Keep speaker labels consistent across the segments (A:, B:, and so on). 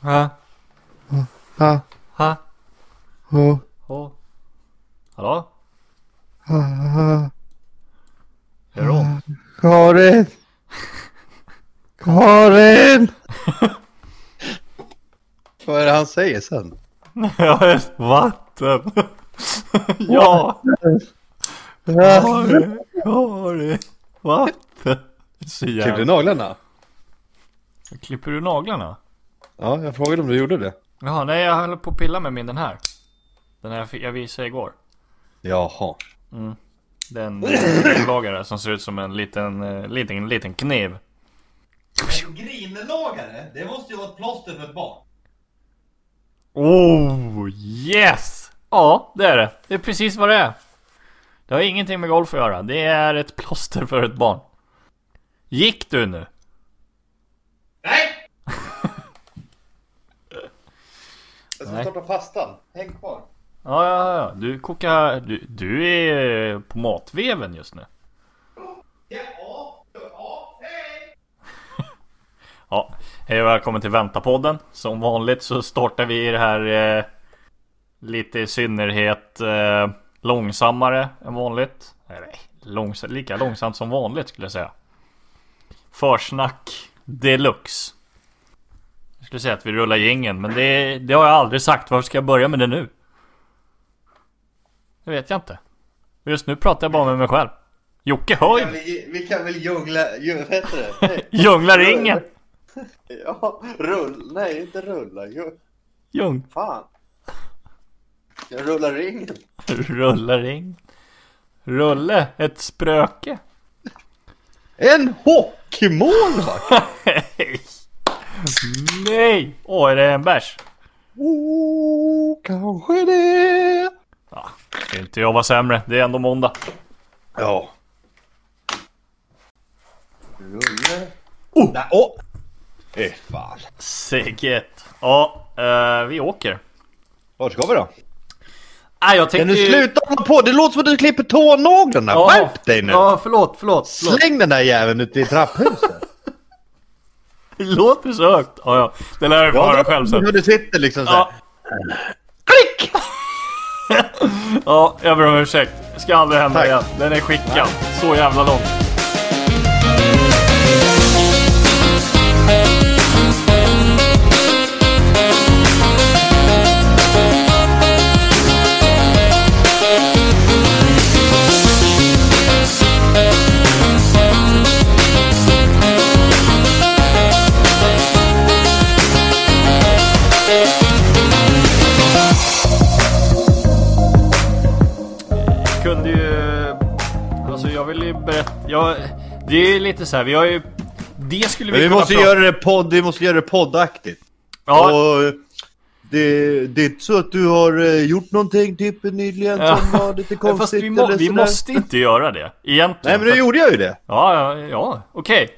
A: Ha?
B: Ha,
A: Ha?
B: ho,
A: Ho? Hallå?
B: ha, ha.
A: Är det ont?
B: Karin! Karin! Vad är det han säger sen?
A: Ja, just vatten. ja. Karin, Karin, vatten. Så
B: Klippte du naglarna?
A: Klipper du naglarna?
B: Ja, jag frågade om du gjorde det.
A: Jaha, nej jag höll på att pilla med min den här. Den här jag visade igår.
B: Jaha.
A: Den lagare som ser ut som en liten, eh, liten, liten kniv.
C: En grinlagare, det måste ju vara ett plåster för ett barn.
A: Oh, yes! Ja, det är det. Det är precis vad det är. Det har ingenting med golf att göra. Det är ett plåster för ett barn. Gick du nu?
C: Nej!
B: Jag
A: Nej.
B: starta pastan. Häng kvar.
A: Ja, ja, ja. Du kokar... Du, du är på matveven just nu.
C: Ja, ja, hej!
A: Ja, hej och välkommen till Vänta-podden. Som vanligt så startar vi i det här eh, lite i synnerhet eh, långsammare än vanligt. Eller långs lika långsamt som vanligt skulle jag säga. Försnack deluxe. Skulle säga att vi rullar gängen, men det, det har jag aldrig sagt. Varför ska jag börja med det nu? Det vet jag inte. Just nu pratar jag bara med mig själv. Jocke hör ju
B: vi, kan väl djungla... Ju, vad heter det? Nej.
A: Djungla ringen!
B: Ja, rull. Nej, inte rulla. Ju,
A: Ljung.
B: fan. Jag rullar ringen.
A: Rulla ring. Rulle, ett spröke.
B: En hockeymålvakt!
A: Nej! Åh, är det en bärs?
B: Oh, kanske det.
A: Ja, ska inte jag vara sämre. Det är ändå måndag.
B: Ja. Rulle. Oh! Nej, åh! Eh, fan.
A: Säkert. Ja, eh, vi åker.
B: Vart ska vi då?
A: Nej, jag
B: Kan
A: tänkte
B: du
A: ju-
B: sluta hålla på? Det låter som att du klipper tånaglarna.
A: Ja.
B: Skärp dig nu!
A: Ja, förlåt, förlåt. förlåt.
B: Släng den där jäveln ute i trapphuset.
A: Låter så högt. Ja, ja. Det lär jag få höra själv sen.
B: Hur du sitter liksom så
A: Ja.
B: Klick!
A: ja, jag ber om ursäkt. Det ska aldrig hända
B: Tack.
A: igen. Den är skickad. Så jävla långt. Ju lite så här, vi har ju... Det skulle vi,
B: vi
A: kunna
B: måste
A: prata-
B: göra det podd, vi måste göra det poddaktigt.
A: Ja,
B: Och det, det är inte så att du har eh, gjort någonting typ nyligen
A: Ja.
B: som var lite konstigt
A: fast vi, må,
B: eller
A: vi måste inte göra det. Egentligen.
B: Nej men det gjorde jag ju det.
A: Ja, ja, ja okej.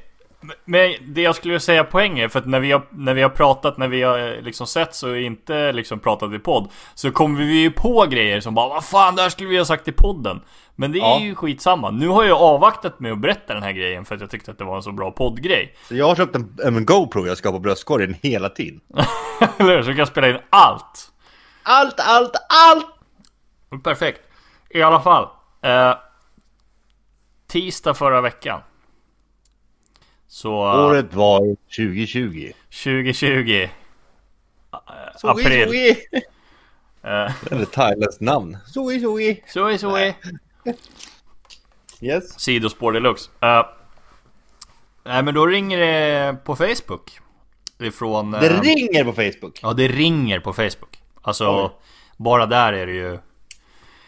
A: Men det jag skulle säga poäng är för att när vi har, när vi har pratat, när vi har eh, liksom sett så inte liksom pratat i podd Så kommer vi ju på grejer som bara Vad fan, det här skulle vi ha sagt i podden Men det är
B: Ja.
A: ju skitsamma Nu har jag avvaktat med att berätta den här grejen för att jag tyckte att det var en så bra poddgrej
B: Så jag har köpt en, en GoPro jag ska ha på bröstkorgen hela tiden.
A: Eller hur? Så jag kan spela in allt
B: Allt, allt, allt!
A: Perfekt I alla fall eh, Tisdag förra veckan Så
B: Året var 2020.
A: 2020 eh,
B: Sui,
A: April
B: sui.
A: eh,
B: Det är ett thailändskt namn. Sui, sui.
A: Soi soi
B: Yes.
A: Sidospår deluxe. Uh, nej men då ringer det på Facebook. Ifrån...
B: Det
A: eh,
B: ringer på Facebook.
A: Ja det ringer på Facebook. Alltså
B: Oj.
A: bara där är det ju...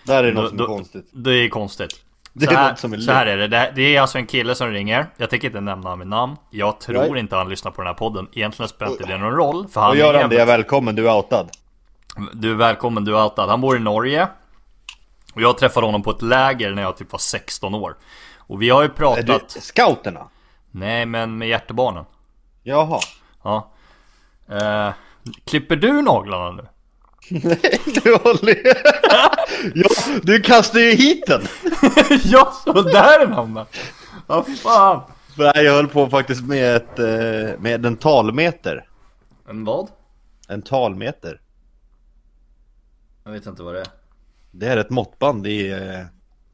B: Där är det
A: Då-
B: något som är
A: då-
B: konstigt.
A: Det är konstigt.
B: Det
A: så,
B: är
A: här,
B: är
A: så här är det. det. är alltså en kille som ringer. Jag tänker inte nämna honom namn. Jag tror
B: Nej.
A: inte han lyssnar på den här podden. Egentligen spelar inte det någon roll. För han
B: Och
A: är
B: Göran, det är välkommen, du är outad.
A: Du är välkommen, du är outad. Han bor i Norge. Och jag träffade honom på ett läger när jag typ var 16 år. Och vi har ju
B: Är
A: pratat...
B: du scouterna?
A: Nej men med hjärtebarnen.
B: Jaha.
A: Ja. Eh, klipper du naglarna nu?
B: Nej, du håller ja, Du kastar ju hit den!
A: ja, så där är den hamnar. Vad fan.
B: Nej, jag höll på faktiskt med ett, eh, med en talmeter.
A: En vad?
B: En talmeter.
A: Jag vet inte vad det är.
B: Det är ett måttband i... eh,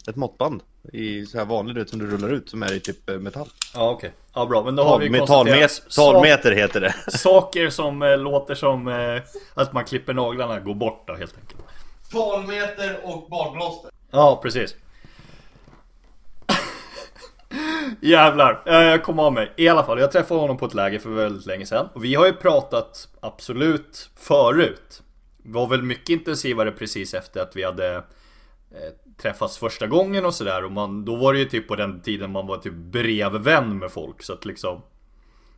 B: Ett måttband. I så här vanligt du vet, som du rullar ut som är i typ eh, metall.
A: Ja okej. Ja bra, men då har vi konstaterat
B: talmet- talmeter heter det.
A: Saker som eh, låter som eh, att man klipper naglarna går bort då helt enkelt.
C: Talmeter och barblåster.
A: Ja, precis. Jävlar, jag kom av mig. I alla fall, jag träffade honom på ett läger för väldigt länge sedan. Och vi har ju pratat absolut förut. Det var väl mycket intensivare precis efter att vi hade eh, träffats första gången och sådär. Och man, då var det ju typ på den tiden man var typ brevvän med folk. Så att liksom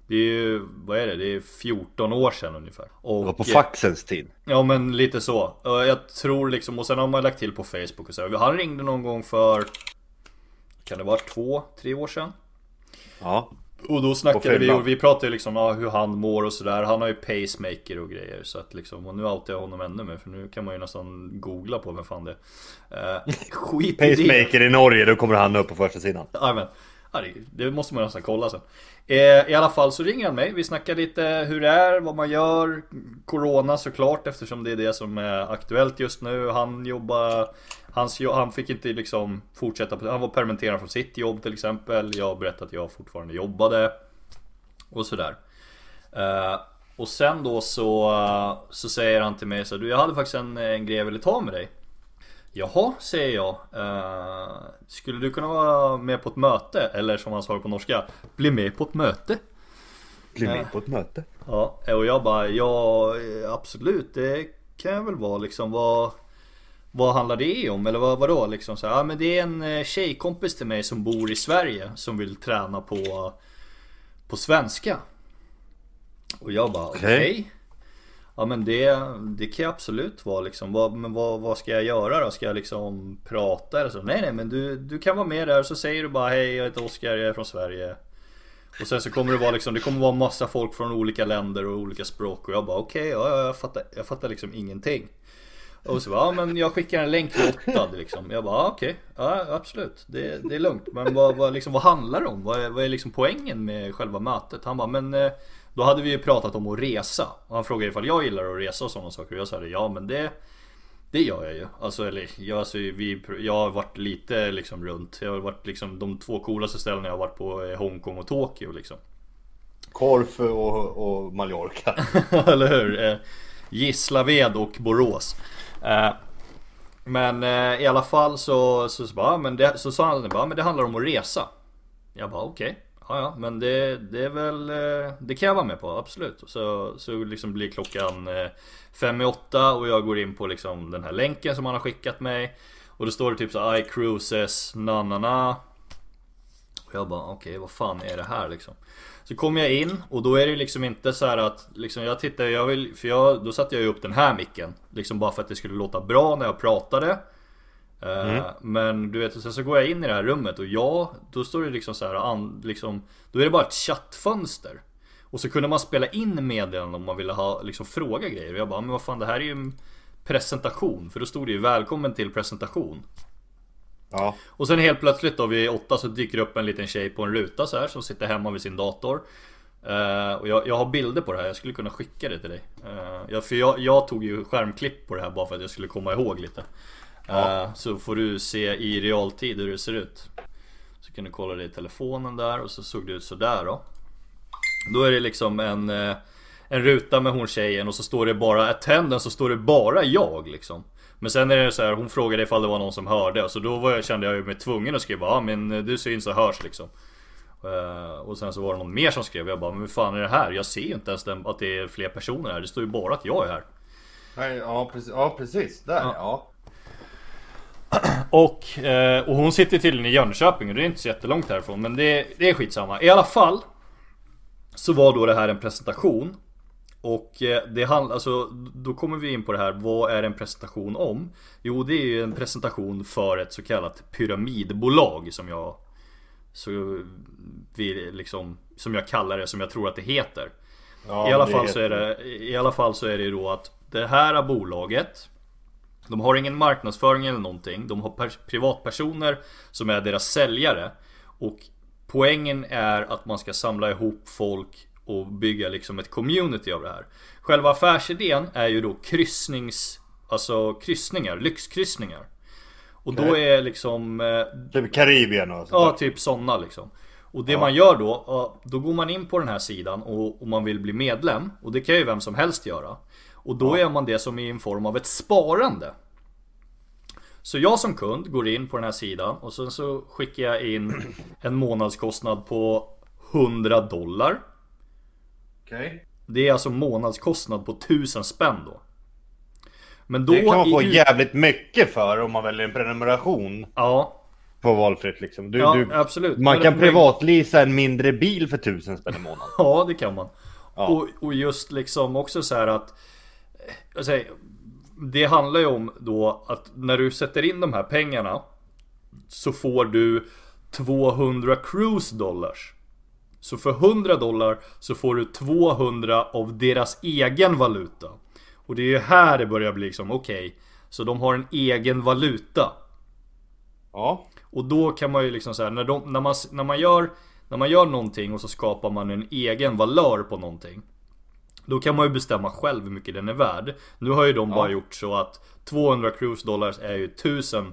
A: Det är ju, vad är det? Det är 14 år sedan ungefär. Och,
B: Det var på
A: eh,
B: faxens tid.
A: Ja men lite så. Jag tror liksom, och sen har man lagt till på Facebook och så. Han ringde någon gång för Kan det vara två, tre år sedan?
B: Ja.
A: Och då snackade vi och vi pratade ju liksom ja, hur han mår och sådär. Han har ju pacemaker och grejer. Så att liksom, och nu outar jag honom ännu mer. För nu kan man ju nästan googla på vem fan det är. Eh, skit i.
B: Pacemaker i Norge, då kommer han upp på första sidan.
A: Ja, det, det måste man nästan kolla sen. Eh, I alla fall så ringer han mig. Vi snackar lite hur det är, vad man gör. Corona såklart eftersom det är det som är aktuellt just nu. Han jobbar... Hans, han fick inte liksom fortsätta. Han var permitterad från sitt jobb till exempel. Jag berättade att jag fortfarande jobbade. Och sådär. Eh, och sen då så, så säger han till mig så du jag hade faktiskt en, en grej jag ville ta med dig. Jaha, säger jag. Eh, skulle du kunna vara med på ett möte? Eller som han svarar på norska, bli med på ett möte?
B: Bli med på ett möte.
A: Ja, och jag bara, ja eh, absolut, det kan jag väl vara liksom. Vad, vad handlar det om? Eller vad, vadå liksom? Så här, ja men det är en eh, tjejkompis till mig som bor i Sverige som vill träna på, på svenska. Och jag bara, okej.
B: Okej.
A: Ja men det, det kan jag absolut vara liksom. Vad, men vad, vad ska jag göra då? Ska jag liksom prata eller så? Nej nej men du, du kan vara med där så säger du bara hej jag heter Oskar, jag är från Sverige. Och sen så kommer det vara liksom, det kommer vara massa folk från olika länder och olika språk och jag bara okej, ja, ja, jag fattar, jag fattar liksom ingenting. Och så bara, ja men jag skickar en länk till Ottad liksom. Jag bara, okej, ja absolut, det, det är lugnt. Men vad, vad, liksom, vad handlar det om? Vad är, vad är liksom poängen med själva mötet? Han bara, men eh, då hade vi ju pratat om att resa. Och han frågade ifall jag gillar att resa och sådana saker. Och jag sa ja men det det gör jag ju. Alltså, eller, jag, alltså, vi, jag har varit lite liksom runt. Jag har varit liksom de två coolaste ställena jag har varit på är Hongkong och Tokyo liksom.
B: Korfu och, och Mallorca.
A: Eller hur? Eh, Gislaved och Borås. Eh, men eh, i alla fall så, så, så, bara, men det, så sa han bara, men det handlar om att resa. Jag bara okej. Ja, ja, men det, det är väl, eh, det kan jag vara med på, absolut. Så, så liksom blir klockan eh, fem i åtta och jag går in på liksom den här länken som han har skickat mig. Och då står det typ så iCruises, na na na. Och jag bara okej, vad fan är det här liksom? Så kommer jag in och då är det liksom inte så här att liksom jag tittar, jag vill, för jag, då satte jag ju upp den här micken. Liksom bara för att det skulle låta bra när jag pratade. Eh, Men du vet, sen så går jag in i det här rummet och ja, då står det liksom så här, an, liksom, då är det bara ett chattfönster. Och så kunde man spela in meddelanden om man ville ha, liksom fråga grejer. Och jag bara, men vad fan det här är ju en presentation. För då stod det ju välkommen till presentation.
B: Ja.
A: Och sen helt plötsligt då vid åtta så dyker det upp en liten tjej på en ruta så här som sitter hemma vid sin dator. Eh, och jag, jag har bilder på det här, jag skulle kunna skicka det till dig. Uh, jag, för jag, jag tog ju skärmklipp på det här bara för att jag skulle komma ihåg lite. Eh, så får du se i realtid hur det ser ut. Så kan du kolla det i telefonen där och så såg det ut sådär då. Då är det liksom en, eh, en ruta med hon tjejen och så står det bara attendance så står det bara jag liksom. Men sen är det så här, hon frågade ifall det var någon som hörde så då jag, kände jag mig tvungen att skriva ja men eh, du syns och hörs liksom. Eh, Och sen så var det någon mer som skrev, jag bara men hur fan är det här? Jag ser ju inte ens den, att det är fler personer här, det står ju bara att jag är här.
B: Nej, ja, precis. Ja, precis. Där,
A: Ja.
B: ja.
A: Och, eh, och hon sitter tydligen i Jönköping och det är inte så jättelångt härifrån men det, det är skitsamma. I alla fall Så var då det här en presentation Och eh, det handlar, alltså då kommer vi in på det här, vad är en presentation om? Jo det är ju en presentation för ett så kallat pyramidbolag som jag Så vi liksom, som jag kallar det, som jag tror att det heter
B: Ja,
A: i, alla
B: det
A: fall
B: heter
A: så är det, I alla fall så är det ju då att det här bolaget De har ingen marknadsföring eller någonting. De har pers- privatpersoner som är deras säljare. Och poängen är att man ska samla ihop folk och bygga liksom ett community av det här. Själva affärsidén är ju då kryssnings, alltså kryssningar, lyxkryssningar. Och då
B: Okej.
A: är liksom eh,
B: Typ Karibien och sånt
A: Ja, typ sådana liksom. Och det man gör då, ja, då går man in på den här sidan och, och man vill bli medlem. Och det kan ju vem som helst göra. Och då är man det som i en form av ett sparande. Så jag som kund går in på den här sidan och sen så skickar jag in en månadskostnad på 100 dollar.
B: Okej.
A: Det är alltså månadskostnad på 1000 spänn då. Men då
B: Det kan man få
A: ut-
B: jävligt mycket för om man väljer en prenumeration
A: Ja,
B: på valfritt liksom. Du,
A: ja
B: du,
A: absolut.
B: man
A: Men-
B: kan
A: men-
B: privatlisa en mindre bil för tusen spänn i månaden.
A: Ja, det kan man.
B: Ja.
A: Och, och just liksom också så här att eh, jag säger, Det handlar ju om då att när du sätter in de här pengarna Så får du 200 cruise dollars Så för 100 dollar så får du 200 av deras egen valuta. Och det är ju här det börjar bli liksom okej Så de har en egen valuta.
B: Ja.
A: och då kan man ju liksom säga när, de, när, man, när, man gör, när man gör någonting och så skapar man en egen valör på någonting Då kan man ju bestämma själv hur mycket den är värd. Nu har ju de bara gjort så att 200 cruise dollars är ju 1000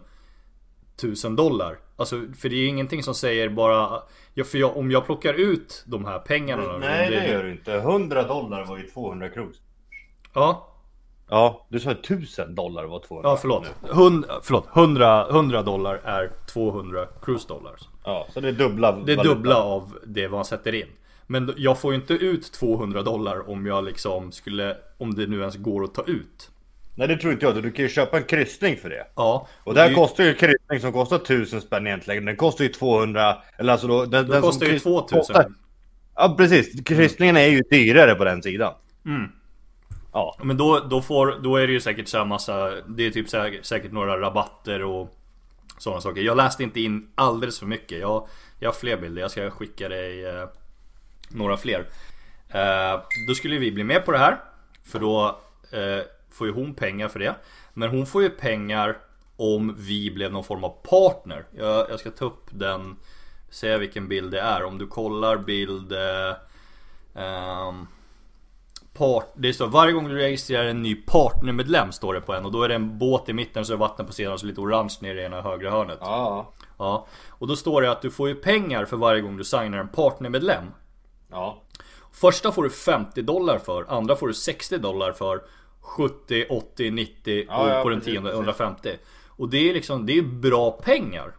A: 1000 dollar Alltså för det är ju ingenting som säger bara ja, för jag, Om jag plockar ut de här pengarna
B: Nej
A: det,
B: det gör du inte. 100 dollar var ju 200 cruise.
A: Ja,
B: Ja, du sa 1000 dollar var 200.
A: ja förlåt, 100, förlåt 100, 100 dollar är 200 cruise dollars
B: Ja, så det är dubbla
A: Det är
B: valuta.
A: dubbla av det man sätter in. Men jag får ju inte ut 200 dollar om jag liksom skulle, om det nu ens går att ta ut.
B: Nej det tror inte jag. Du kan ju köpa en kryssning för det.
A: Ja,
B: Och där
A: det,
B: kostar ju en kryssning som kostar 1000 spänn egentligen. Den kostar ju 200. Eller alltså då. Den, den
A: kostar ju
B: kryss-
A: 2000.
B: kostar- Ja precis. Kryssningen är ju dyrare på den sidan.
A: Mm.
B: Ja.
A: Men då, då, får, då är det ju säkert så här massa, det är typ säkert, säkert några rabatter och sådana saker. Jag läste inte in alldeles för mycket. Jag, jag har fler bilder, jag ska skicka dig eh, några fler. Eh, då skulle vi bli med på det här. För då eh, får ju hon pengar för det. Men hon får ju pengar om vi blev någon form av partner. Jag, jag ska ta upp den, säga vilken bild det är. Om du kollar bild... Eh, ehm, part, det står varje gång du registrerar en ny partnermedlem står det på en och då är det en båt i mitten så är vatten på sidan och så lite orange nere i ena högra hörnet.
B: Ja.
A: Ja. Och då står det att du får ju pengar för varje gång du signar en partnermedlem.
B: Ja.
A: Första får du 50 dollar för, andra får du 60 dollar för 70, 80, 90
B: Ja,
A: och
B: ja,
A: på den
B: precis,
A: tionde
B: precis.
A: 150. Och det är liksom, det är bra pengar.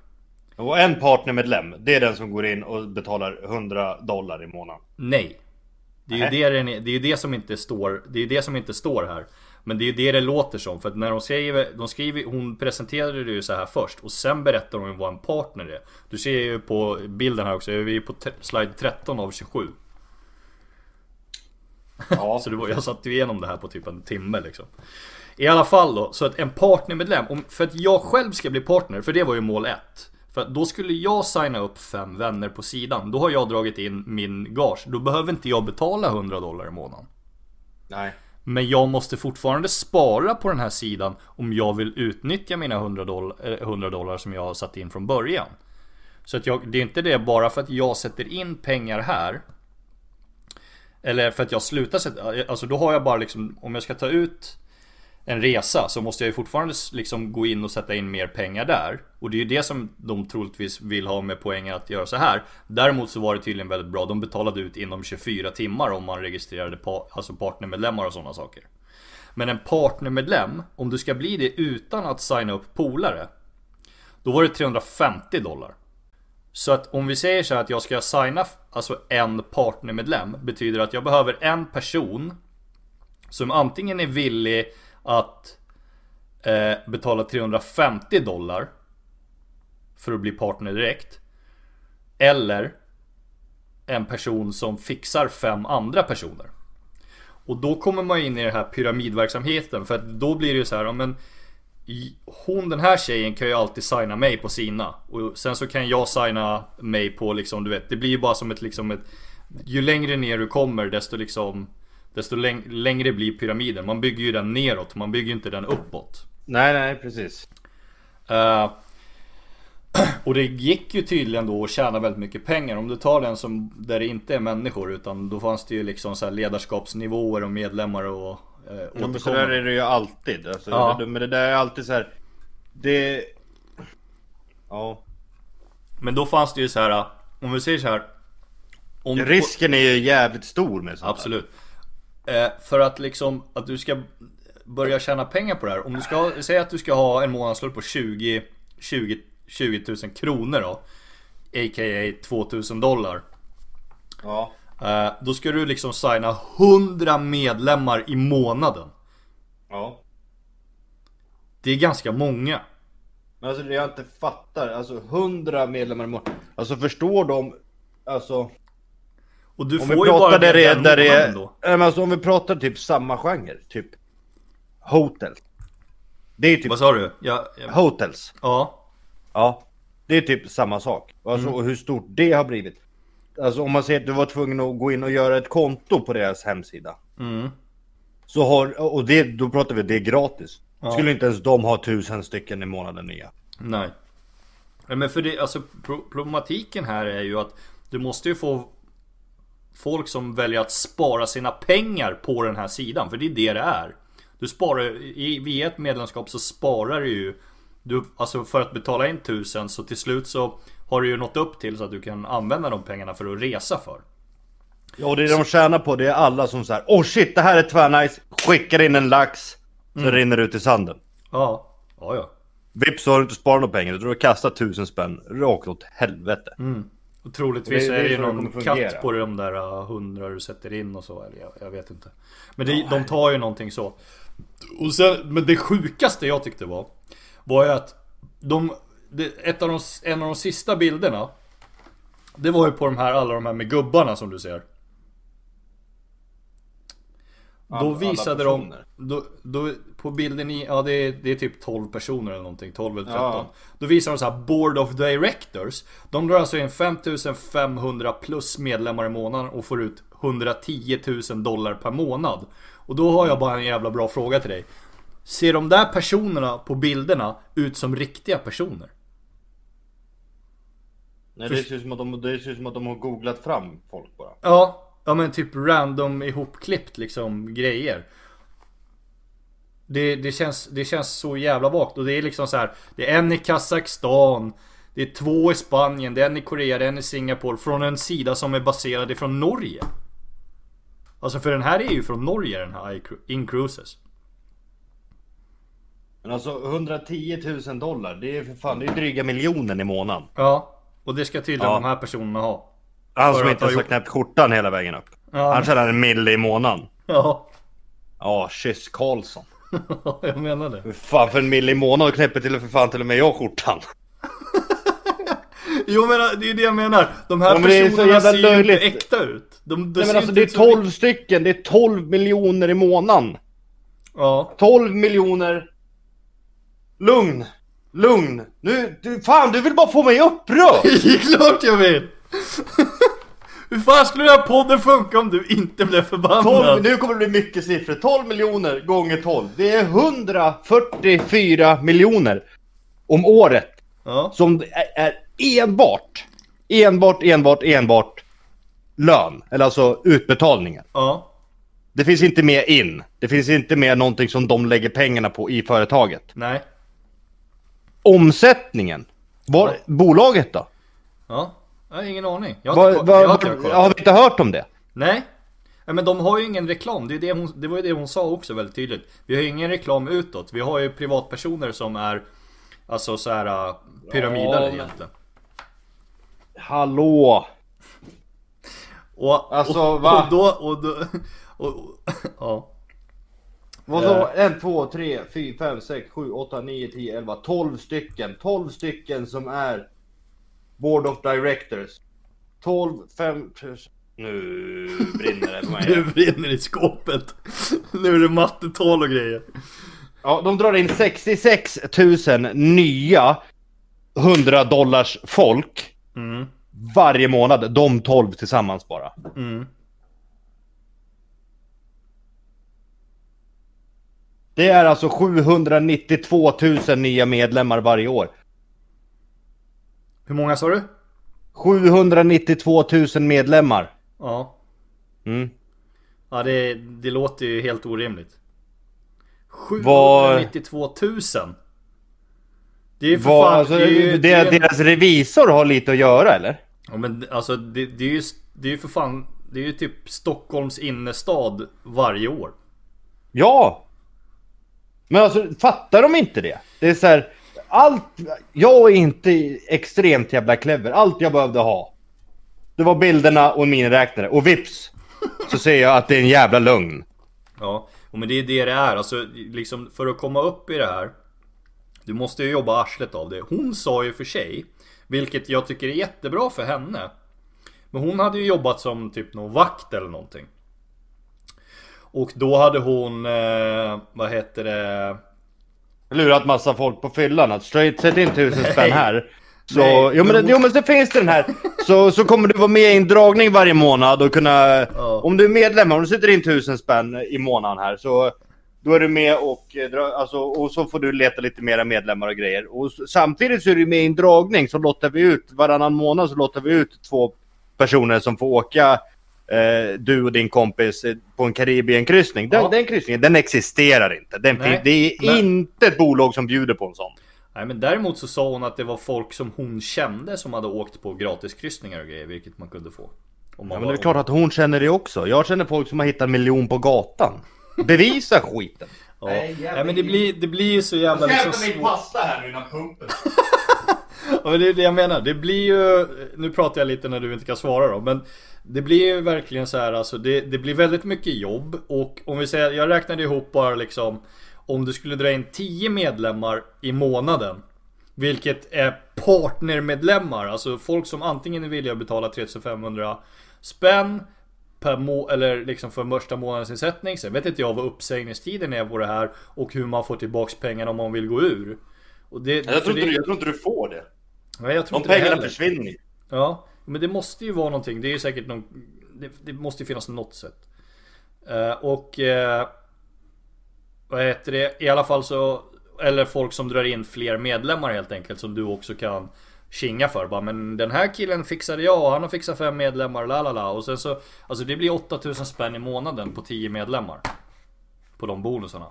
B: Och en partnermedlem. Det är den som går in och betalar 100 dollar i månaden.
A: Nej. Det är ju det, det, är det som inte står, det är det som inte står här. Men det är ju det det låter som. För att när de skriver, de skriver, hon presenterade det ju så här först. Och sen berättar hon vad en partner är. Du ser ju på bilden här också, vi är på slide 13 av 27.
B: Ja.
A: Så det var, jag satt ju igenom det här på typ en timme liksom. I alla fall då, så att en partnermedlem, om, för att jag själv ska bli partner, för det var ju mål ett. För då skulle jag signa upp fem vänner på sidan. Då har jag dragit in min gage. Då behöver inte jag betala 100 dollar i månaden.
B: Nej.
A: Men jag måste fortfarande spara på den här sidan om jag vill utnyttja mina 100 dollar, eh, 100 dollar som jag har satt in från början. Så att jag, det är inte det bara för att jag sätter in pengar här. Eller för att jag slutar sätta, alltså då har jag bara liksom, om jag ska ta ut en resa så måste jag ju fortfarande liksom gå in och sätta in mer pengar där. Och det är ju det som de troligtvis vill ha med poängen att göra så här. Däremot så var det tydligen väldigt bra. De betalade ut inom 24 timmar om man registrerade pa- alltså partnermedlemmar och sådana saker. Men en partnermedlem, om du ska bli det utan att signa upp polare. Då var det 350 dollar. Så att om vi säger så här att jag ska signa alltså en partnermedlem betyder att jag behöver en person som antingen är villig att eh, betala 350 dollar för att bli partner direkt. Eller en person som fixar fem andra personer. Och då kommer man in i den här pyramidverksamheten för att då blir det ju så här, men hon den här tjejen kan ju alltid signa mig på sina och sen så kan jag signa mig på liksom du vet Det blir ju bara som ett liksom ett Ju längre ner du kommer desto liksom Desto läng- längre blir pyramiden Man bygger ju den neråt, man bygger ju inte den uppåt
B: Nej, nej, precis.
A: Eh, Och det gick ju tydligen då att tjäna väldigt mycket pengar. Om du tar den som där det inte är människor utan då fanns det ju liksom så ledarskapsnivåer och medlemmar och eh,
B: Ja, men så där är det ju alltid. Alltså,
A: Ja.
B: det, men det där är alltid så här. Det... Ja.
A: Men då fanns det ju så här. Om vi säger så här. Om
B: Risken är ju jävligt stor med sånt.
A: Absolut. Eh, för att liksom att du ska börja tjäna pengar på det här. Om du ska säga att du ska ha en månadslön på 20, 20, 20 000 kronor då. A.k.a. 2000 dollar.
B: Ja.
A: Eh, då ska du liksom signa 100 medlemmar i månaden.
B: Ja.
A: Det är ganska många.
B: Men alltså det jag inte fattar, alltså 100 medlemmar i månaden. Alltså förstår de, alltså.
A: Och du
B: Om
A: får ju bara
B: där det där det är,
A: då.
B: Men alltså om vi pratar typ samma genre, typ Hotels. Det är typ
A: Vad sa du? Ja, ja,
B: Hotels.
A: ja.
B: Ja. Det är typ samma sak. Alltså
A: Mm.
B: och hur stort det har blivit. Alltså om man säger att du var tvungen att gå in och göra ett konto på deras hemsida.
A: Mm.
B: Så har, och det, då pratar vi, det är gratis. Skulle inte ens de ha tusen stycken i månaden nya.
A: Nej. Men för det, alltså pro- problematiken här är ju att du måste ju få folk som väljer att spara sina pengar på den här sidan. För det är det det är. Du sparar, i, via ett medlemskap så sparar du ju du, Alltså för att betala in tusen så till slut så har du ju nått upp till så att du kan använda de pengarna för att resa för.
B: Ja, och det de tjänar på det är alla som säger Åh oh shit, det här är tvärnice. Skickar in en lax. Så
A: Mm.
B: rinner det ut i sanden.
A: Ja, ja ja.
B: Vips så har du inte sparat några pengar. Du har kastat tusen spänn rakt åt helvete.
A: Och troligtvis
B: Det- det
A: är det ju
B: så
A: någon katt på de där uh, hundra du sätter in och så. Eller jag, jag vet inte. Men det, de tar ju någonting så. Och sen, men det sjukaste jag tyckte var. Var ju att de, ett av de, en av de sista bilderna. Det var ju på de här, alla de här med gubbarna som du ser. Då
B: Alla- alla
A: visade de, då, då, på bilden i, ja det är, det är typ 12 personer eller någonting, 12 eller 13.
B: Ja.
A: Då visar de så här Board of Directors. De drar alltså in 5500 plus medlemmar i månaden och får ut 110 000 dollar per månad. Och då har jag bara en jävla bra fråga till dig. Ser de där personerna på bilderna ut som riktiga personer?
B: Nej, det ser som att de, det ser ut som att de har googlat fram folk bara.
A: Ja, ja men typ random ihopklippt liksom grejer. Det, det, känns, det känns så jävla vagt och det är liksom så här. Det är en i Kazakstan. Det är två i Spanien, det är en i Korea, det är en i Singapore. Från en sida som är baserad ifrån Norge. Alltså för den här är ju från Norge den här Incruises.
B: Men alltså 110 000 dollar, det är för fan, det är dryga miljonen i månaden.
A: Ja, och det ska tydligen
B: Ja.
A: de här personerna ha.
B: Han som inte ens har knäppt skjortan hela vägen upp.
A: Ja.
B: Han tjänar en mille i månaden.
A: Ja,
B: Ja, kyss Karlsson.
A: jag menar det.
B: Fan för en mille i månaden knäpper till för fan till och med jag skjortan.
A: Jo men det är ju det jag menar. De här
B: Ja, så
A: personerna ser ju inte äkta ut. De, de
B: Nej men alltså det är
A: ut som
B: 12 stycken, det är 12 miljoner i månaden.
A: Ja.
B: 12 miljoner. Lugn. Lugn. Nu, du, fan du vill bara få mig upprörd!
A: Det är klart jag vill! Hur fan skulle den här podden funka om du inte blev
B: 12,
A: förbannad?
B: nu kommer det bli mycket siffror. 12 miljoner gånger 12. Det är 144 miljoner. Om året.
A: Ja.
B: Som är, är enbart, enbart, enbart, enbart lön. Eller alltså utbetalningar.
A: Ja.
B: Det finns inte mer in. Det finns inte mer någonting som de lägger pengarna på i företaget.
A: Nej.
B: Omsättningen. Var, bolaget då?
A: Ja. Jag har ingen aning. Jag har
B: Var,
A: inte,
B: var,
A: jag har inte
B: har vi inte hört om det?
A: Nej. Nej men de har ju ingen reklam. Det, är det, hon, det var ju det hon sa också väldigt tydligt. Vi har ju ingen reklam utåt. Vi har ju privatpersoner som är Alltså så här uh, pyramidare
B: Ja,
A: egentligen.
B: Hallå!
A: Och,
B: Alltså,
A: och,
B: va?
A: och då, och då, och, och, ja.
B: Vadå? En, två, tre, fyra, fem, sex, sju, åtta, nio, tio, elva, tolv stycken. Tolv stycken som är Board of Directors. Tolv, fem. Nu brinner det
A: Nu
B: mig.
A: brinner i skåpet. Nu är det mattetal och grejer.
B: Ja, de drar in 66 000 nya 100 dollars folk
A: Mm.
B: varje månad. De 12 tillsammans bara.
A: Mm.
B: Det är alltså 792 000 nya medlemmar varje år.
A: Hur många sa du?
B: 792 000 medlemmar.
A: Ja.
B: Mm.
A: Ja det, det låter ju helt orimligt.
B: Vad-
A: 792 000. Det är ju för
B: Vad,
A: fan...
B: alltså,
A: det är ju,
B: det,
A: det är,
B: deras revisor har lite att göra eller?
A: ja, men alltså det, det är ju det är ju för fan... Det är ju typ Stockholms innerstad varje år.
B: Ja! Men alltså fattar de inte det? Det är så här, allt, jag är inte extremt jävla clever. Allt jag behövde ha. Det var bilderna och en miniräknare. Och vips Så ser jag att det är en jävla lögn.
A: Ja, och men det är det det är. Alltså liksom för att komma upp i det här. Du måste ju jobba arslet av det. Hon sa ju för sig, vilket jag tycker är jättebra för henne. Men hon hade ju jobbat som typ någon vakt eller någonting. Och då hade hon, eh, vad heter det?
B: Lurat massa folk på fyllan att straight, sätt in tusen spänn här. Så,
A: Nej,
B: jo, men, det- jo men så finns det den här. Så, så kommer du vara med i en dragning varje månad och kunna... Om du är medlem, om du sätter in tusen spänn i månaden här så... Då är du med och, alltså, och så får du leta lite mera medlemmar och grejer. Och samtidigt så är du med i en dragning så lottar vi ut, varannan månad så lottar vi ut två personer som får åka eh, du och din kompis på en Karibienkryssning. Den,
A: Ja.
B: den kryssningen, den existerar inte. Den
A: Nej,
B: det är
A: men-
B: inte ett bolag som bjuder på en sån.
A: Nej men däremot så sa hon att det var folk som hon kände som hade åkt på gratiskryssningar och grejer, vilket man kunde få.
B: Ja, men det är klart att hon känner det också. Jag känner folk som har hittat en miljon på gatan. Bevisa skiten.
A: Ja.
C: Nej,
A: Nej men det blir, det blir ju så jävla liksom svårt.
C: pasta här nu innan pumpen.
A: Ja, men det är det jag menar. Det blir ju, nu pratar jag lite när du inte kan svara då, men det blir ju verkligen så här alltså, det, det blir väldigt mycket jobb och om vi säger, jag räknade ihop bara liksom om du skulle dra in 10 medlemmar i månaden vilket är partnermedlemmar, alltså folk som antingen är villiga att betala 3500 spänn per må eller liksom för första månadens insättning. Sen vet inte jag vad uppsägningstiden är på det här och hur man får tillbaks pengarna om man vill gå ur. Och det, för det,
B: jag tror inte du får det.
A: Nej, jag tror
B: De
A: inte
B: pengarna försvinner
A: Ja, men det måste ju vara någonting. Det är ju säkert någon... Det, det måste ju finnas något sätt. Eh, och... Uh, vad heter det? I alla fall så... Eller folk som drar in fler medlemmar helt enkelt. Som du också kan kinga för. Bara, men den här killen fixade jag och han har fixat fem medlemmar. La la la. Och sen så... Alltså det blir 8000 spänn i månaden på 10 medlemmar. På de bonusarna.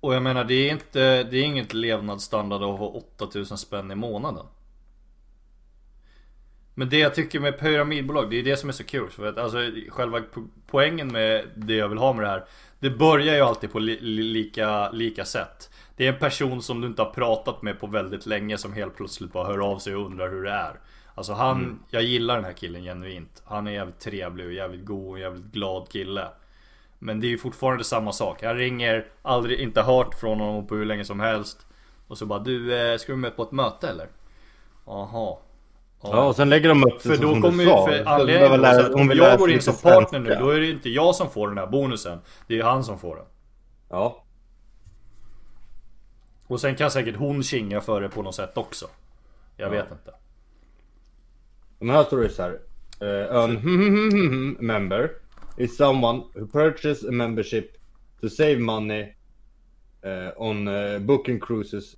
A: Och jag menar det är inte... Det är inget levnadsstandard att ha 8000 spänn i månaden. Men det jag tycker med pyramidbolag, det är det som är så kul. För att, alltså, själva po- poängen med det jag vill ha med det här. Det börjar ju alltid på li li lika, lika sätt. Det är en person som du inte har pratat med på väldigt länge som helt plötsligt bara hör av sig och undrar hur det är. Alltså han, jag gillar den här killen genuint. Han är jävligt trevlig och jävligt god och jävligt glad kille. Men det är ju fortfarande samma sak. Jag ringer, aldrig, inte hört från honom på hur länge som helst. Och så bara du, eh, ska du med på ett möte eller? Jaha.
B: Ja, och sen lägger de upp det
A: För då kommer ju, för anledningen
B: lära-
A: att om jag går in som partner nu, då är det inte jag som får den här bonusen. Det är han som får den.
B: Ja.
A: Och sen kan säkert hon kinga för det på något sätt också. Jag vet inte.
B: Men här står det så här. Uh, an member is someone who purchases a membership to save money uh, on uh, booking cruises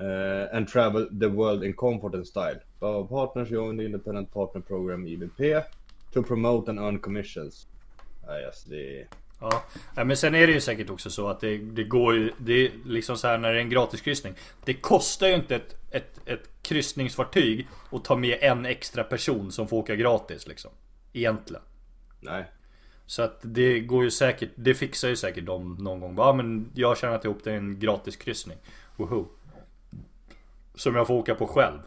B: uh, and travel the world in comfort and style. Our partners join the independent partner program IBP to promote and earn commissions. Ja, yes, det.
A: Ja. men sen är det ju säkert också så att det, det går ju, det är liksom så här när det är en gratiskryssning. Det kostar ju inte ett, ett, ett kryssningsfartyg att ta med en extra person som får åka gratis liksom. Egentligen.
B: Nej.
A: Så att det går ju säkert, det fixar ju säkert de någon gång. Ja men jag har tjänat ihop till en gratis kryssning. Woho. Som jag får åka på själv.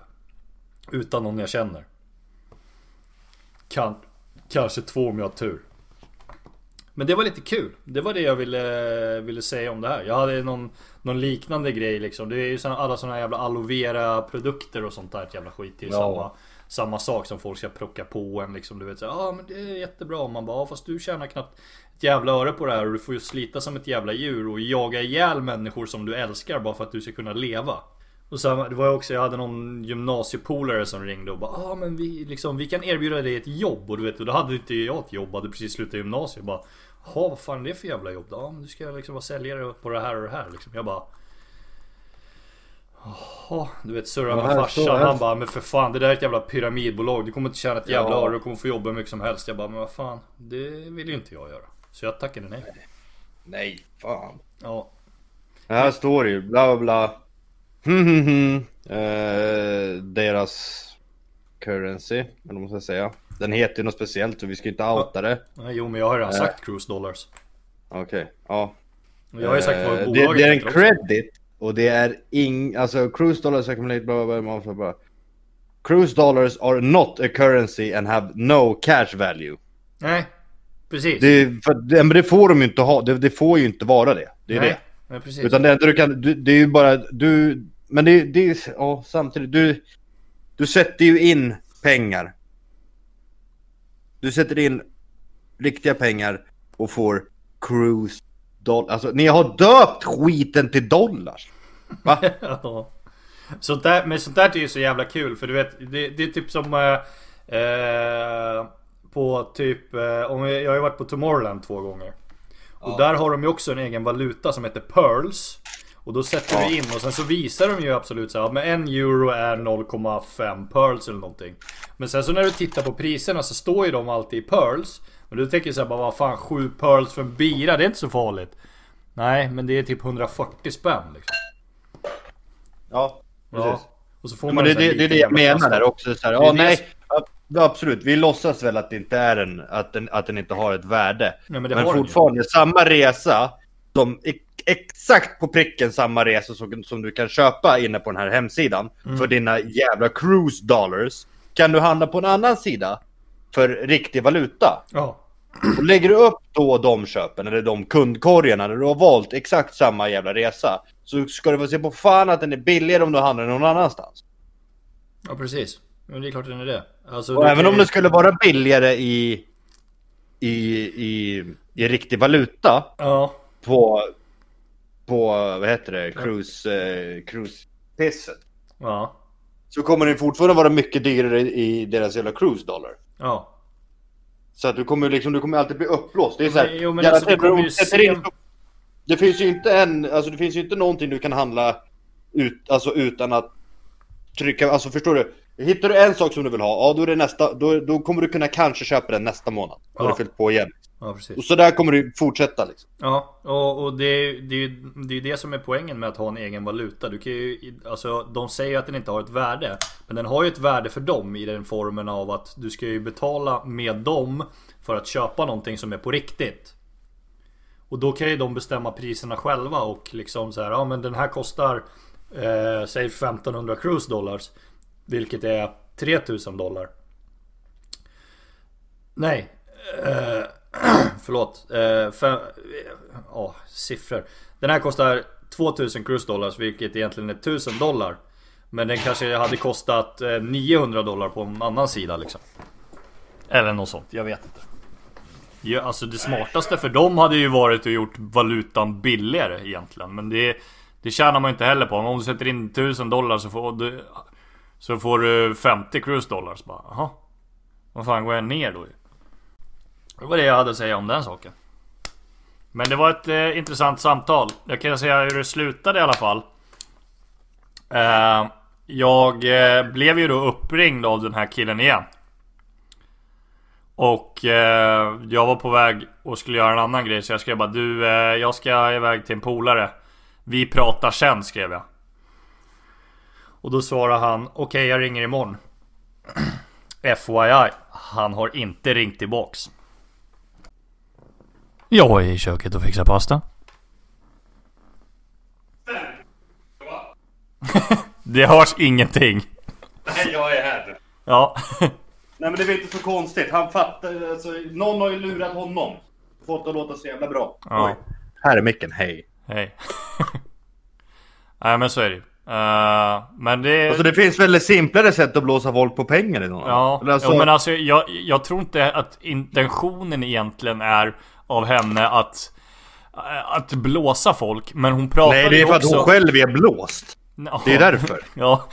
A: Utan någon jag känner. Kan, kanske två om jag har tur. Men det var lite kul. Det var det jag ville, ville säga om det här. Jag hade någon, någon liknande grej liksom. Det är ju såna, alla såna här jävla aloe vera produkter och sånt där jävla skit. Det är
B: Ja.
A: samma, samma sak som folk ska plocka på en liksom. Du vet såhär, ja ah, men det är jättebra. Man bara, ah, fast du tjänar knappt ett jävla öre på det här och du får ju slita som ett jävla djur och jaga ihjäl människor som du älskar bara för att du ska kunna leva. Och samma, det var ju också, jag hade någon gymnasiepolare som ringde och bara ah, men vi, liksom, vi kan erbjuda dig ett jobb och du vet, och då hade inte jag ett jobb, hade precis slutat gymnasiet bara Jaha, vad fan är det för jävla jobb då? Ja, men du ska liksom vara säljare på det här och det här liksom. Jag bara Ja, du vet surrar
B: Ja,
A: med farsan. Han bara, men för fan det där är ett jävla pyramidbolag. Du kommer inte tjäna ett jävla
B: Ja.
A: öre. Du kommer få jobba hur mycket som helst. Jag bara, men vad fan. Det vill ju inte jag göra. Så jag tackade nej.
B: Nej, fan.
A: Ja.
B: Här står det ju bla bla bla. Eh, deras currency, eller vad man ska säga. Den heter ju något speciellt så vi ska inte outa det.
A: Nej, jo, men jag har redan
B: Äh.
A: sagt cruise dollars.
B: Okej, ja.
A: Och Jag har ju sagt vad
B: Eh,
A: bolaget
B: det, det är en credit och det är ing, alltså cruise dollars accumulate bla bla bla, bla, bla. Cruise dollars are not a currency and have no cash value.
A: Nej, precis.
B: Det, för, men det får de ju inte ha, det, det får ju inte vara det. Det är
A: nej,
B: det.
A: Precis.
B: Utan det enda du kan, du, det är ju bara du, men det, det är, ja samtidigt, du, du sätter ju in pengar. Du sätter in riktiga pengar och får cruise dollar. Alltså ni har döpt skiten till dollars. Va?
A: Ja. Sånt där, men sånt där är ju så jävla kul för du vet det, det är typ som eh, eh, På typ eh, om jag, jag har ju varit på Tomorrowland två gånger Och där har de ju också en egen valuta som heter Pearls. Och då sätter du in och sen så visar de ju absolut så här, men en euro är 0,5 pearls eller någonting. Men sen så när du tittar på priserna så står ju de alltid i pearls. Men du tänker så här, bara vad fan 7 pearls för en bira, det är inte så farligt. Nej men det är typ 140 spänn liksom.
B: Ja,
A: Ja. Och så får
B: Ja,
A: man
B: det, det,
A: här
B: det är det jag menar där också. Så här,
A: Det
B: ja, nej, ja, absolut. Vi låtsas väl att det inte är en, att den, att den inte har ett värde.
A: Nej, men
B: men fortfarande, samma resa, som ex- exakt på pricken samma resa som, som du kan köpa inne på den här hemsidan
A: Mm.
B: för dina jävla cruise dollars, kan du handla på en annan sida för riktig valuta.
A: Ja.
B: Och lägger du upp då de köpen, eller de kundkorgarna, när du har valt exakt samma jävla resa, så ska du få se på fan att den är billigare om du handlar någon annanstans.
A: ja, precis. Men det är klart den är det. Alltså,
B: Och även om
A: ju-
B: det skulle vara billigare i, i, i, i riktig valuta
A: Ja.
B: på, på vad heter det, cruise, eh, cruise-pisset.
A: Ja.
B: Så kommer det fortfarande vara mycket dyrare i deras jävla cruise dollar.
A: Ja.
B: Så att du kommer liksom, du kommer alltid bli uppblåst. Det är så här,
A: Men- jo, men alltså, du
B: sätter
A: se-
B: Det finns ju inte en, alltså det finns ju inte någonting du kan handla ut, alltså utan att trycka, alltså förstår du? Hittar du en sak som du vill ha, ja då är det nästa, då, då kommer du kunna kanske köpa den nästa månad. Då har du fyllt på igen.
A: Ja, precis.
B: Och så där kommer du fortsätta liksom.
A: Ja, och, och det, är- det, är ju- det är ju det som är poängen med att ha en egen valuta. Du kan ju, alltså, de säger att den inte har ett värde. Men den har ju ett värde för dem i den formen av att du ska ju betala med dem för att köpa någonting som är på riktigt. Och då kan ju de bestämma priserna själva och liksom så här, ja men den här kostar eh, säg 1500 cruise dollars. Vilket är 3000 dollar. Nej. Eh, förlåt. Eh, fem, oh, siffror. Den här kostar 2000 cruise dollars vilket egentligen är 1000 dollar. Men den kanske hade kostat eh, 900 dollar på en annan sida liksom. Eller något sånt, jag vet inte. Ja, alltså det smartaste för dem hade ju varit att gjort valutan billigare egentligen. Men det, det tjänar man ju inte heller på. Om du sätter in 1000 dollar så får du, så får du 50 cruise dollars. Bara, Jaha. Vad fan går jag ner då? Det var det jag hade att säga om den saken. Men det var ett eh, intressant samtal. Jag kan säga hur det slutade i alla fall. Eh, jag eh, blev ju då uppringd av den här killen igen. Och eh, jag var på väg och skulle göra en annan grej så jag skrev bara du, eh, jag ska iväg till en polare. Vi pratar sen skrev jag. Och då svarade han okej jag ringer imorgon. FYI, han har inte ringt tillbaks. Jag är i köket och fixar pasta. Det hörs ingenting.
B: Nej, jag är här.
A: Ja.
B: Nej men det är väl inte så konstigt. Han fattar, alltså någon har ju lurat honom. Fått att låta så jävla bra.
A: Ja.
B: Oj. Här är micken, hej.
A: Hej. Nej men så är det ju. Eh, Men det...
B: Alltså det finns väl simplare sätt att blåsa folk på pengar i någon
A: Ja,
B: alltså,
A: jo, men alltså jag, jag tror inte att intentionen egentligen är av henne att att blåsa folk, men hon pratar
B: Nej det är
A: ju
B: för att
A: också...
B: hon själv är blåst.
A: Ja.
B: Det är därför.
A: Ja,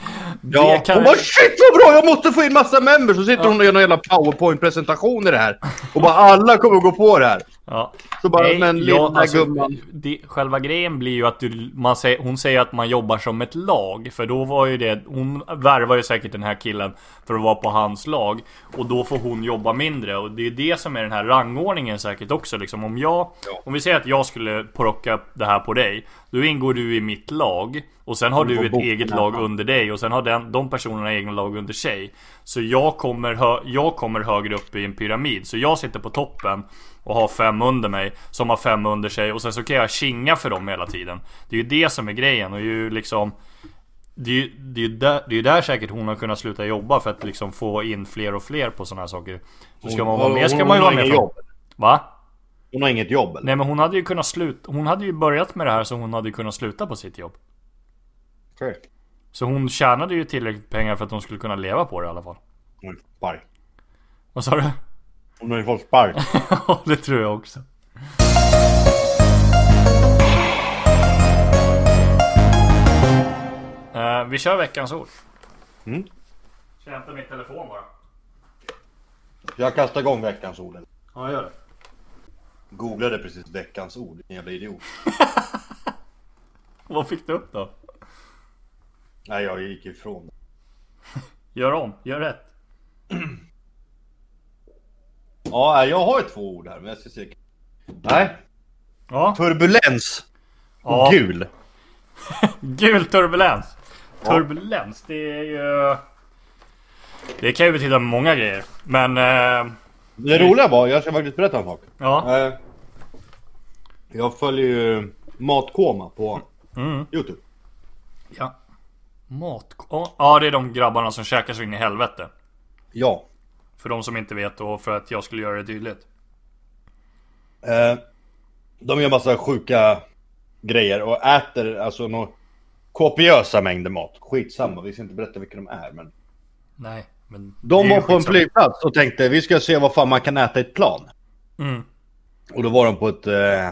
A: det
B: Ja,
A: kan...
B: hon bara shit vad bra, jag måste få in massa members! Så sitter hon och gör någon jävla powerpoint presentation i det här. Och bara alla kommer gå på det här.
A: Ja.
B: Så bara,
A: Nej,
B: men
A: ja,
B: lilla
A: alltså,
B: gumman.
A: det, själva grejen blir ju att du, man säger, hon säger att man jobbar som ett lag. För då var ju det, hon värvar ju säkert den här killen för att vara på hans lag. Och då får hon jobba mindre. Och det är det som är den här rangordningen säkert också. Liksom, om jag, om vi säger att jag skulle plocka det här på dig. Då ingår du i mitt lag. Och sen har
B: Du
A: ett eget lag under dig. Och sen har den, de personerna egna lag under sig. Så jag kommer, hö, jag kommer högre upp i en pyramid. Så jag sitter på toppen och har fem under mig som har fem under sig och sen så kan jag kinga för dem hela tiden. Det är ju det som är grejen och ju liksom det är ju det är ju där, det är där säkert hon har kunnat sluta jobba för att liksom få in fler och fler på sådana här saker. Så ska man vara med ska man ju vara med
B: jobb.
A: Va?
B: Hon har inget jobb eller?
A: Nej men hon hade ju kunnat sluta, hon hade ju börjat med det här så hon hade kunnat sluta på sitt jobb.
B: Okej.
A: Så hon tjänade ju tillräckligt pengar för att hon skulle kunna leva på det i alla fall.
B: Hon.
A: Vad sa du?
B: Hon har ju fått spark.
A: Ja det tror jag också. Eh, vi kör veckans ord.
B: Mm.
A: Ska jag hämta min telefon bara?
B: Jag kastar igång veckans ord.
A: Ja gör det.
B: Googlade precis veckans ord. En jävla idiot.
A: Vad fick du upp då?
B: Nej, jag gick ifrån.
A: Gör om, gör rätt.
B: Ja, jag har ju två ord här, men jag ska se. Nej.
A: Ja.
B: Turbulens. Och
A: Ja.
B: gul.
A: Gul turbulens. Turbulens, det är ju... Det kan ju betyda många grejer. Men... Eh,
B: Det roliga var, jag ska faktiskt berätta en sak.
A: ja.
B: Eh, Jag följer ju Matkoma på
A: Mm.
B: Youtube.
A: ja. Mat... Ja, det är de grabbarna som käkar så in i helvete.
B: Ja.
A: För de som inte vet och för att jag skulle göra det tydligt.
B: Eh, De gör massa sjuka grejer och äter alltså några kopiösa mängder mat. Skitsamma, vi ska inte berätta vilka de är men.
A: Nej, men...
B: De var på en flygplats och tänkte vi ska se vad fan man kan äta i ett plan.
A: Mm.
B: Och då var de på ett... Eh,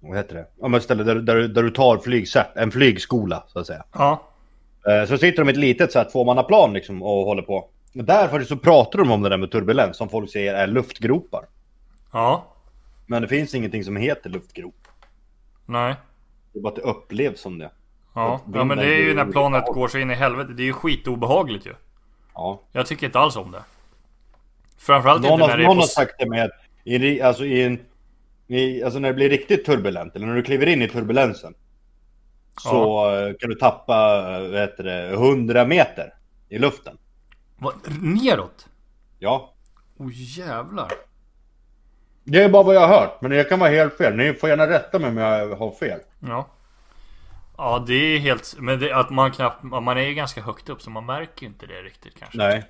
B: vad heter det? Ja men ställe där, där, du- där du tar flygsätt, en flygskola så att säga.
A: Ja.
B: Eh, så sitter de i ett litet så här tvåmannaplan liksom och håller på. Där faktiskt så pratar de om det där med turbulens som folk säger är luftgropar.
A: Ja.
B: Men det finns ingenting som heter luftgrop.
A: Nej.
B: Det är bara att det upplevs som det.
A: Ja. Ja, men det är ju när planet går så in i helvete. Det är ju skitobehagligt ju.
B: Ja.
A: Jag tycker inte alls om det. Framförallt
B: Någon,
A: inte
B: har,
A: när det är
B: någon
A: på...
B: har sagt det med att i, alltså, i en, i, alltså när det blir riktigt turbulent, eller när du kliver in i turbulensen. Så eh, kan du tappa, eh, vad heter det, 100 meter i luften.
A: Va? Neråt?
B: Ja.
A: Åh oh, jävlar.
B: Det är bara vad jag har hört, men det kan vara helt fel. Ni får gärna rätta mig om jag har fel.
A: Ja. Ja det är helt... Men det, att man knappt... Man är ju ganska högt upp så man märker inte det riktigt kanske.
B: Nej.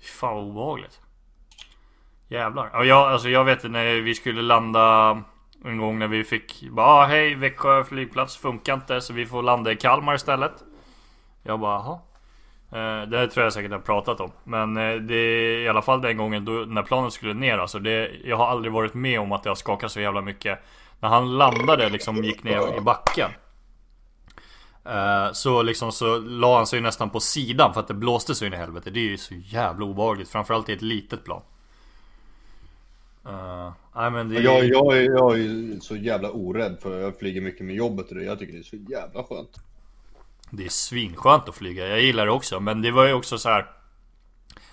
A: Fan vad obehagligt. Jävlar. Ja, jag, alltså jag vet när vi skulle landa en gång när vi fick bara ah, hej Växjö flygplats funkar inte så vi får landa i Kalmar istället. Jag bara jaha. Eh, det tror jag säkert jag har pratat om. Men eh, det är i alla fall den gången då, när planet skulle ner alltså. Det, jag har aldrig varit med om att det har skakat så jävla mycket. När han landade liksom gick ner i backen. Eh, Så liksom så la han sig nästan på sidan för att det blåste så in i helvete. Det är ju så jävla obehagligt. Framförallt i ett litet plan. Uh, nej men det.
B: Jag, jag, jag är ju så jävla orädd för jag flyger mycket med jobbet och det. Jag tycker det är så jävla skönt.
A: Det är svinskönt att flyga. Jag gillar det också. Men det var ju också så här.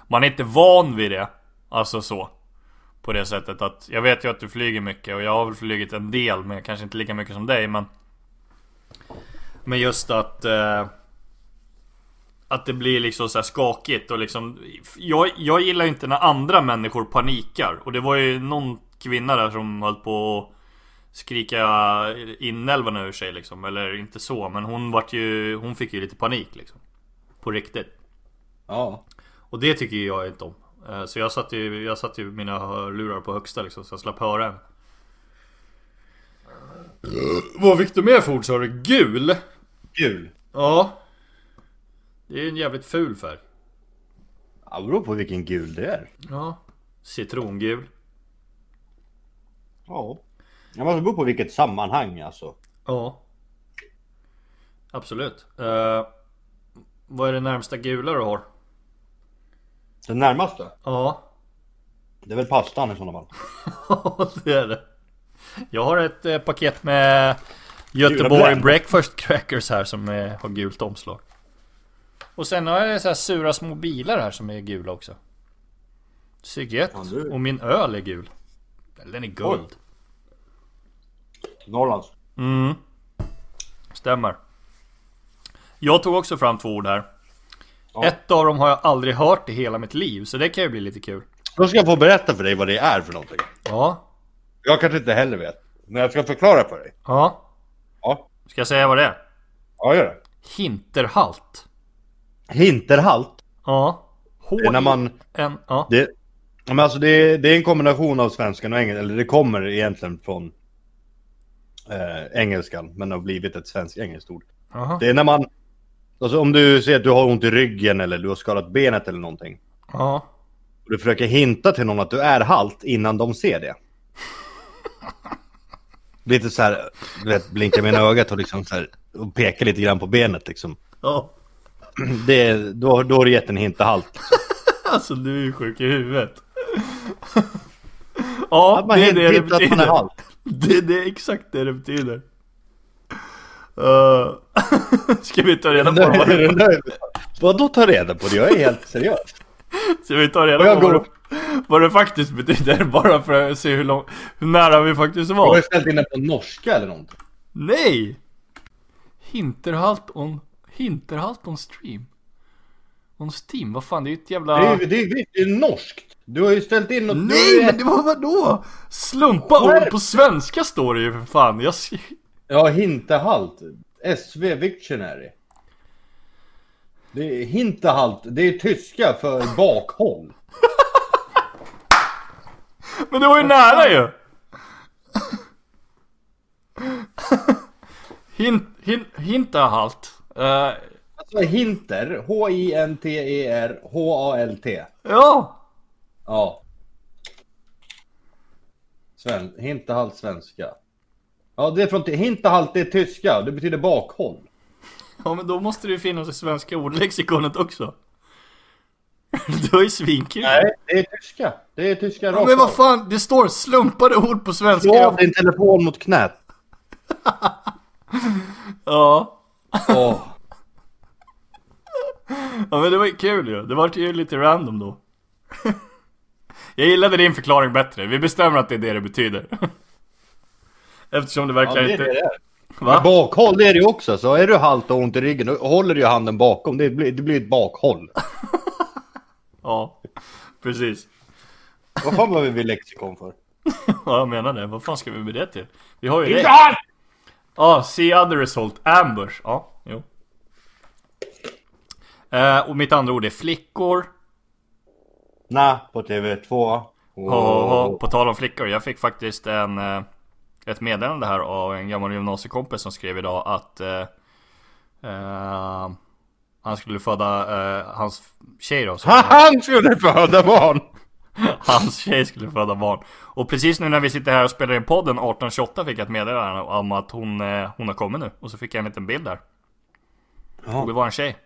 A: Man är inte van vid det. Alltså så. På det sättet att jag vet ju att du flyger mycket och jag har väl flugit en del men kanske inte lika mycket som dig men Men just att eh, Att det blir liksom så här skakigt och liksom jag, jag gillar ju inte när andra människor panikar och det var ju någon kvinna där som höll på att Skrika inälvorna ur sig liksom Eller inte så men hon vart ju Hon fick ju lite panik liksom På riktigt
B: Ja.
A: och det tycker jag inte om. Eh, Så jag satte ju, jag satte ju mina hörlurar på högsta liksom så jag slapp höra henne. Vad fick du med för ord sa du? Gul?
B: Gul.
A: Ja. Det är en jävligt ful färg.
B: Ja, det beror på vilken gul det är.
A: Ja. Citrongul.
B: Ja. Ja, men det beror på vilket sammanhang alltså.
A: Ja. Absolut. Eh, vad är det närmsta gula du har?
B: Den närmaste?
A: Ja.
B: Det är väl pastan i sådana fall.
A: Ja, det är det. Jag har ett eh, paket med Göteborg
B: Gula
A: Breakfast Crackers här som eh, har gult omslag. Och sen har jag så här sura små bilar här som är gula också. Gött.
B: Ja, du-
A: Och min öl är gul. Eller den är guld.
B: Norrlands.
A: Mm. Stämmer. Jag tog också fram två ord här.
B: Ja.
A: Ett av dem har jag aldrig hört i hela mitt liv, så det kan ju bli lite kul.
B: Då ska jag få berätta för dig vad det är för någonting.
A: Ja.
B: Jag kanske inte heller vet. Men jag ska förklara för dig.
A: Ja.
B: Ja,
A: Ska jag säga vad det är?
B: ja gör det.
A: Hinterhalt.
B: Hinterhalt.
A: Ja. H
B: Det är när man...
A: N Ja.
B: Det, men alltså det, är, det är en kombination av svenskan och engelskan. Eller det kommer egentligen från eh, engelskan. Men har blivit ett svenskt-engelskt ord.
A: Jaha.
B: Det är när man... Alltså om du ser att du har ont i ryggen eller du har skadat benet eller någonting.
A: Ja.
B: Och du försöker hinta till någon att du är halt innan de ser det. Lite så här, vet, blinka med ögat och liksom så här, och peka lite grann på benet liksom.
A: Ja.
B: Det är, då, då har du gett en hintahalt.
A: Alltså du är ju sjuk i huvudet. ja, det är det det
B: hintar att man är
A: betyder. Det, det är exakt det det betyder. Uh, ska vi ta reda på vad det,
B: där- Vadå ta reda på det? Jag är helt seriös.
A: ska vi ta reda på vad
B: går-
A: det, vad det faktiskt betyder? Bara för att se hur, lång, hur nära vi faktiskt
B: Jag har
A: var.
B: ställt in den på norska eller någonting.
A: Nej! Hinterhalt on, hinterhalt on stream. On Steam, vad fan det är ju ett jävla...
B: Det är ju det är, visst, det är norskt. Du har ju ställt in något...
A: Nej men det var vadå? Slumpa ord på svenska står det ju för fan. Jag.
B: Ja, hintahalt. SV Victionary. Det är hintahalt. Det är tyska för bakhåll.
A: Men det var ju nära ju! Hint, hint. Uh,
B: Alltså hinter. H-I-N-T-E-R H-A-L-T.
A: ja!
B: Ja. Sven, hintahalt svenska. Ja, det är från hintahalt, det är tyska. Det betyder bakhåll.
A: Ja men då måste det ju finnas i svenska ordlexikonet också. Det var ju svinkul.
B: Nej, det är tyska. Det är tyska
A: Ja, men vad fan, det står slumpade ord på svenska.
B: Slå av din telefon mot knät.
A: Ja.
B: Åh.
A: ja men det var ju kul ju. Det var ju lite random då. Jag gillade din förklaring bättre. Vi bestämmer att det är det det betyder. Eftersom det
B: Ja,
A: verkligen
B: det är
A: inte...
B: det är.
A: Va?
B: Men bakhåll är det ju också. Så är du halt och ont i ryggen, då håller du handen bakom. Det blir, det blir ett bakhåll.
A: Ja, precis.
B: Vad fan behöver vi lexikon för?
A: Ja, jag menar det. Vad fan ska vi med det till? Vi har ju det. Ja, see other result. Ambush. Ja, jo. Eh, och mitt andra ord är flickor.
B: Nej, på TV2.
A: Oh. Oh, på tal om flickor. Jag fick faktiskt en, eh, ett meddelande här av en gammal gymnasiekompis som skrev idag att eh, eh, han skulle föda eh, hans tjej då. som-
B: Han skulle föda barn!
A: Hans tjej skulle föda barn. Och precis nu när vi sitter här och spelar in podden 1828 fick jag ett meddelande om att hon, eh, hon har kommit nu. Och så fick jag en liten bild där.
B: Ja.
A: Och det var en tjej.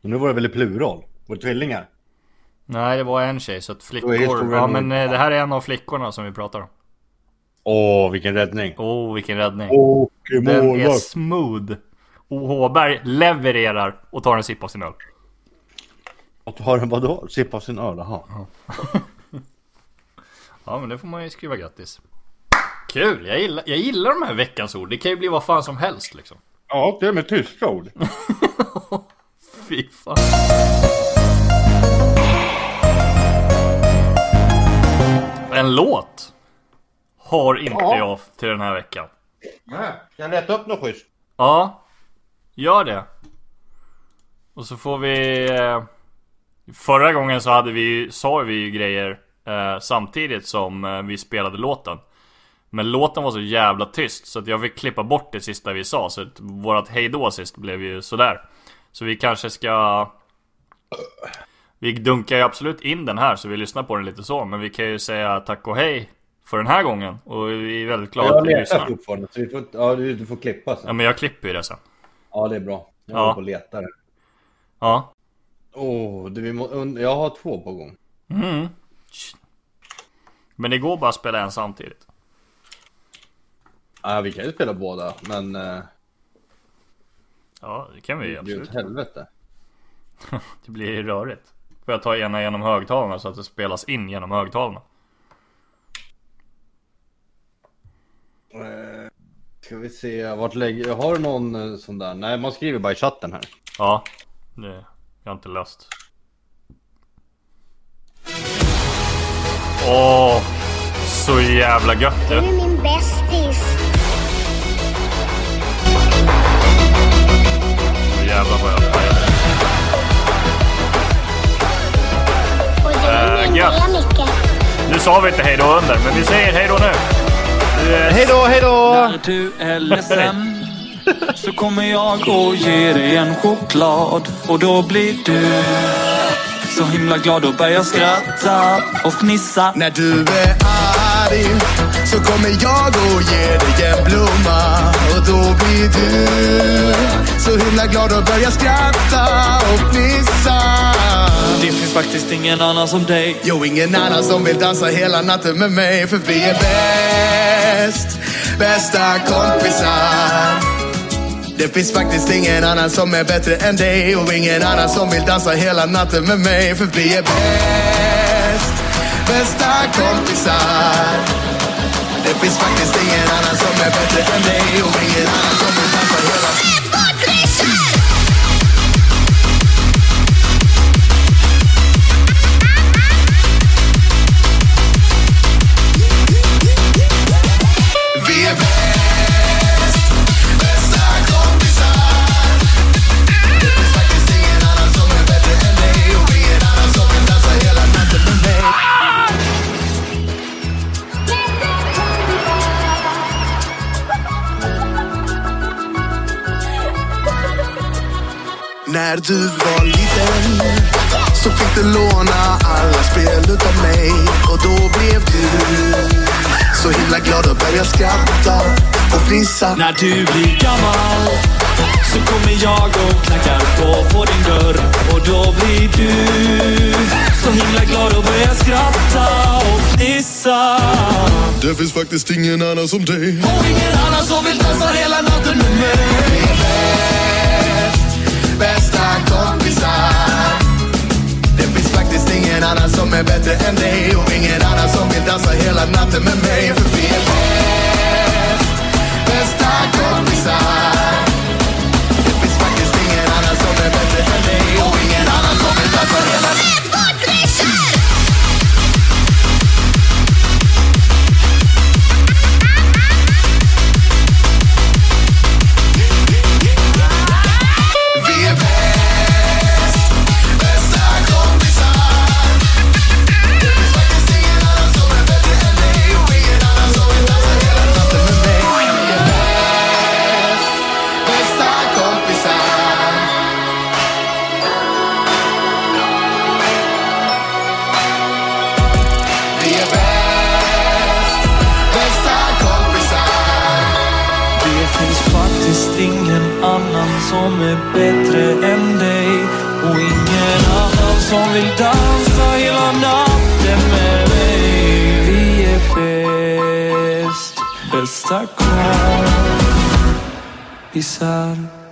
B: Men nu var det väl i plural? Var det tvillingar?
A: Nej, det var en tjej. Så att flickor... Ja, men eh, det här är en av flickorna som vi pratar om.
B: Åh, vilken räddning.
A: Oh, vilken räddning.
B: Och
A: Den är smooth. O. Håberg levererar och tar en sipp av sin öl.
B: Och har den vadå? Sippa sin öl, jaha.
A: Ja, men det får man ju skriva grattis. Kul! Jag gillar, jag gillar de här veckans ord. Det kan ju bli vad fan som helst liksom.
B: Ja, det är med tyska ord.
A: Fy fan. En låt har inte
B: Ja.
A: jag till den här veckan.
B: Nej, Kan jag leta upp något schysst?
A: Ja, gör det. Och så får vi... Eh, förra gången så hade vi, sa vi ju grejer eh, samtidigt som eh, vi spelade låten. Men låten var så jävla tyst så att jag fick klippa bort det sista vi sa. Så att vårat hejdå sist blev ju sådär. Så vi kanske ska... Vi dunkar ju absolut in den här så vi lyssnar på den lite så. Men vi kan ju säga tack och hej för den här gången. Och vi är väldigt glada
B: Jag
A: att ni
B: letar
A: lyssnar.
B: fortfarande, så vi får, ja, du, du får klippa
A: Ja
B: sen.
A: men jag klipper ju det sen.
B: Ja, det är bra. Jag
A: Ja.
B: håller på och letar.
A: Ja.
B: Åh, du, vi må, jag har två på gång.
A: Mm. Men det går bara att spela en samtidigt.
B: Ja, vi kan ju spela båda, men eh,
A: Ja, det kan vi
B: det blir
A: absolut.
B: åt helvete.
A: Det blir rörigt. Får jag ta ena genom högtalarna så att det spelas in genom högtalarna?
B: Eh, ska vi se, vart lägger... Har du någon eh, sån där? Nej, man skriver bara i chatten här.
A: Ja, det jag har inte löst. Åh, så jävla gött
D: Du
A: det.
D: är min bästis.
A: Jävlar vad jag
D: Micke.
A: Nu sa vi inte hej då under, men vi säger hej då nu. Är-
B: Hej då, hej då!
E: När du är ledsen så kommer jag och ge dig en choklad och då blir du så himla glad och börjar skratta och fnissa.
F: När du är arg så kommer jag och ge dig en blomma och då blir du så himla glad och börjar skratta och fnissa.
E: Det finns faktiskt ingen annan som dig.
F: Jo, ingen annan som vill dansa hela natten med mig för vi är bäst, bästa kompisar. Det finns faktiskt ingen annan som är bättre än dig och ingen annan som vill dansa hela natten med mig för vi är bäst, bästa kompisar. Det finns faktiskt ingen annan som är bättre än dig och ingen annan som vill dansa hela När du var liten så fick du låna alla spel utav mig och då blev du så himla glad och började skratta och fnissa.
E: När du blir gammal så kommer jag och knackar på på din dörr och då blir du så himla glad och börjar skratta och fnissa.
F: Det finns faktiskt ingen annan som dig.
E: Och ingen annan som vill dansa hela natten med mig.
F: Ingen annan som är bättre än dig och ingen annan som vill dansa hela natten med mig för vi är bäst. Bästa kompisar.
E: Vill dansa hela natten med mig. Vi är bäst, bästa kompisar.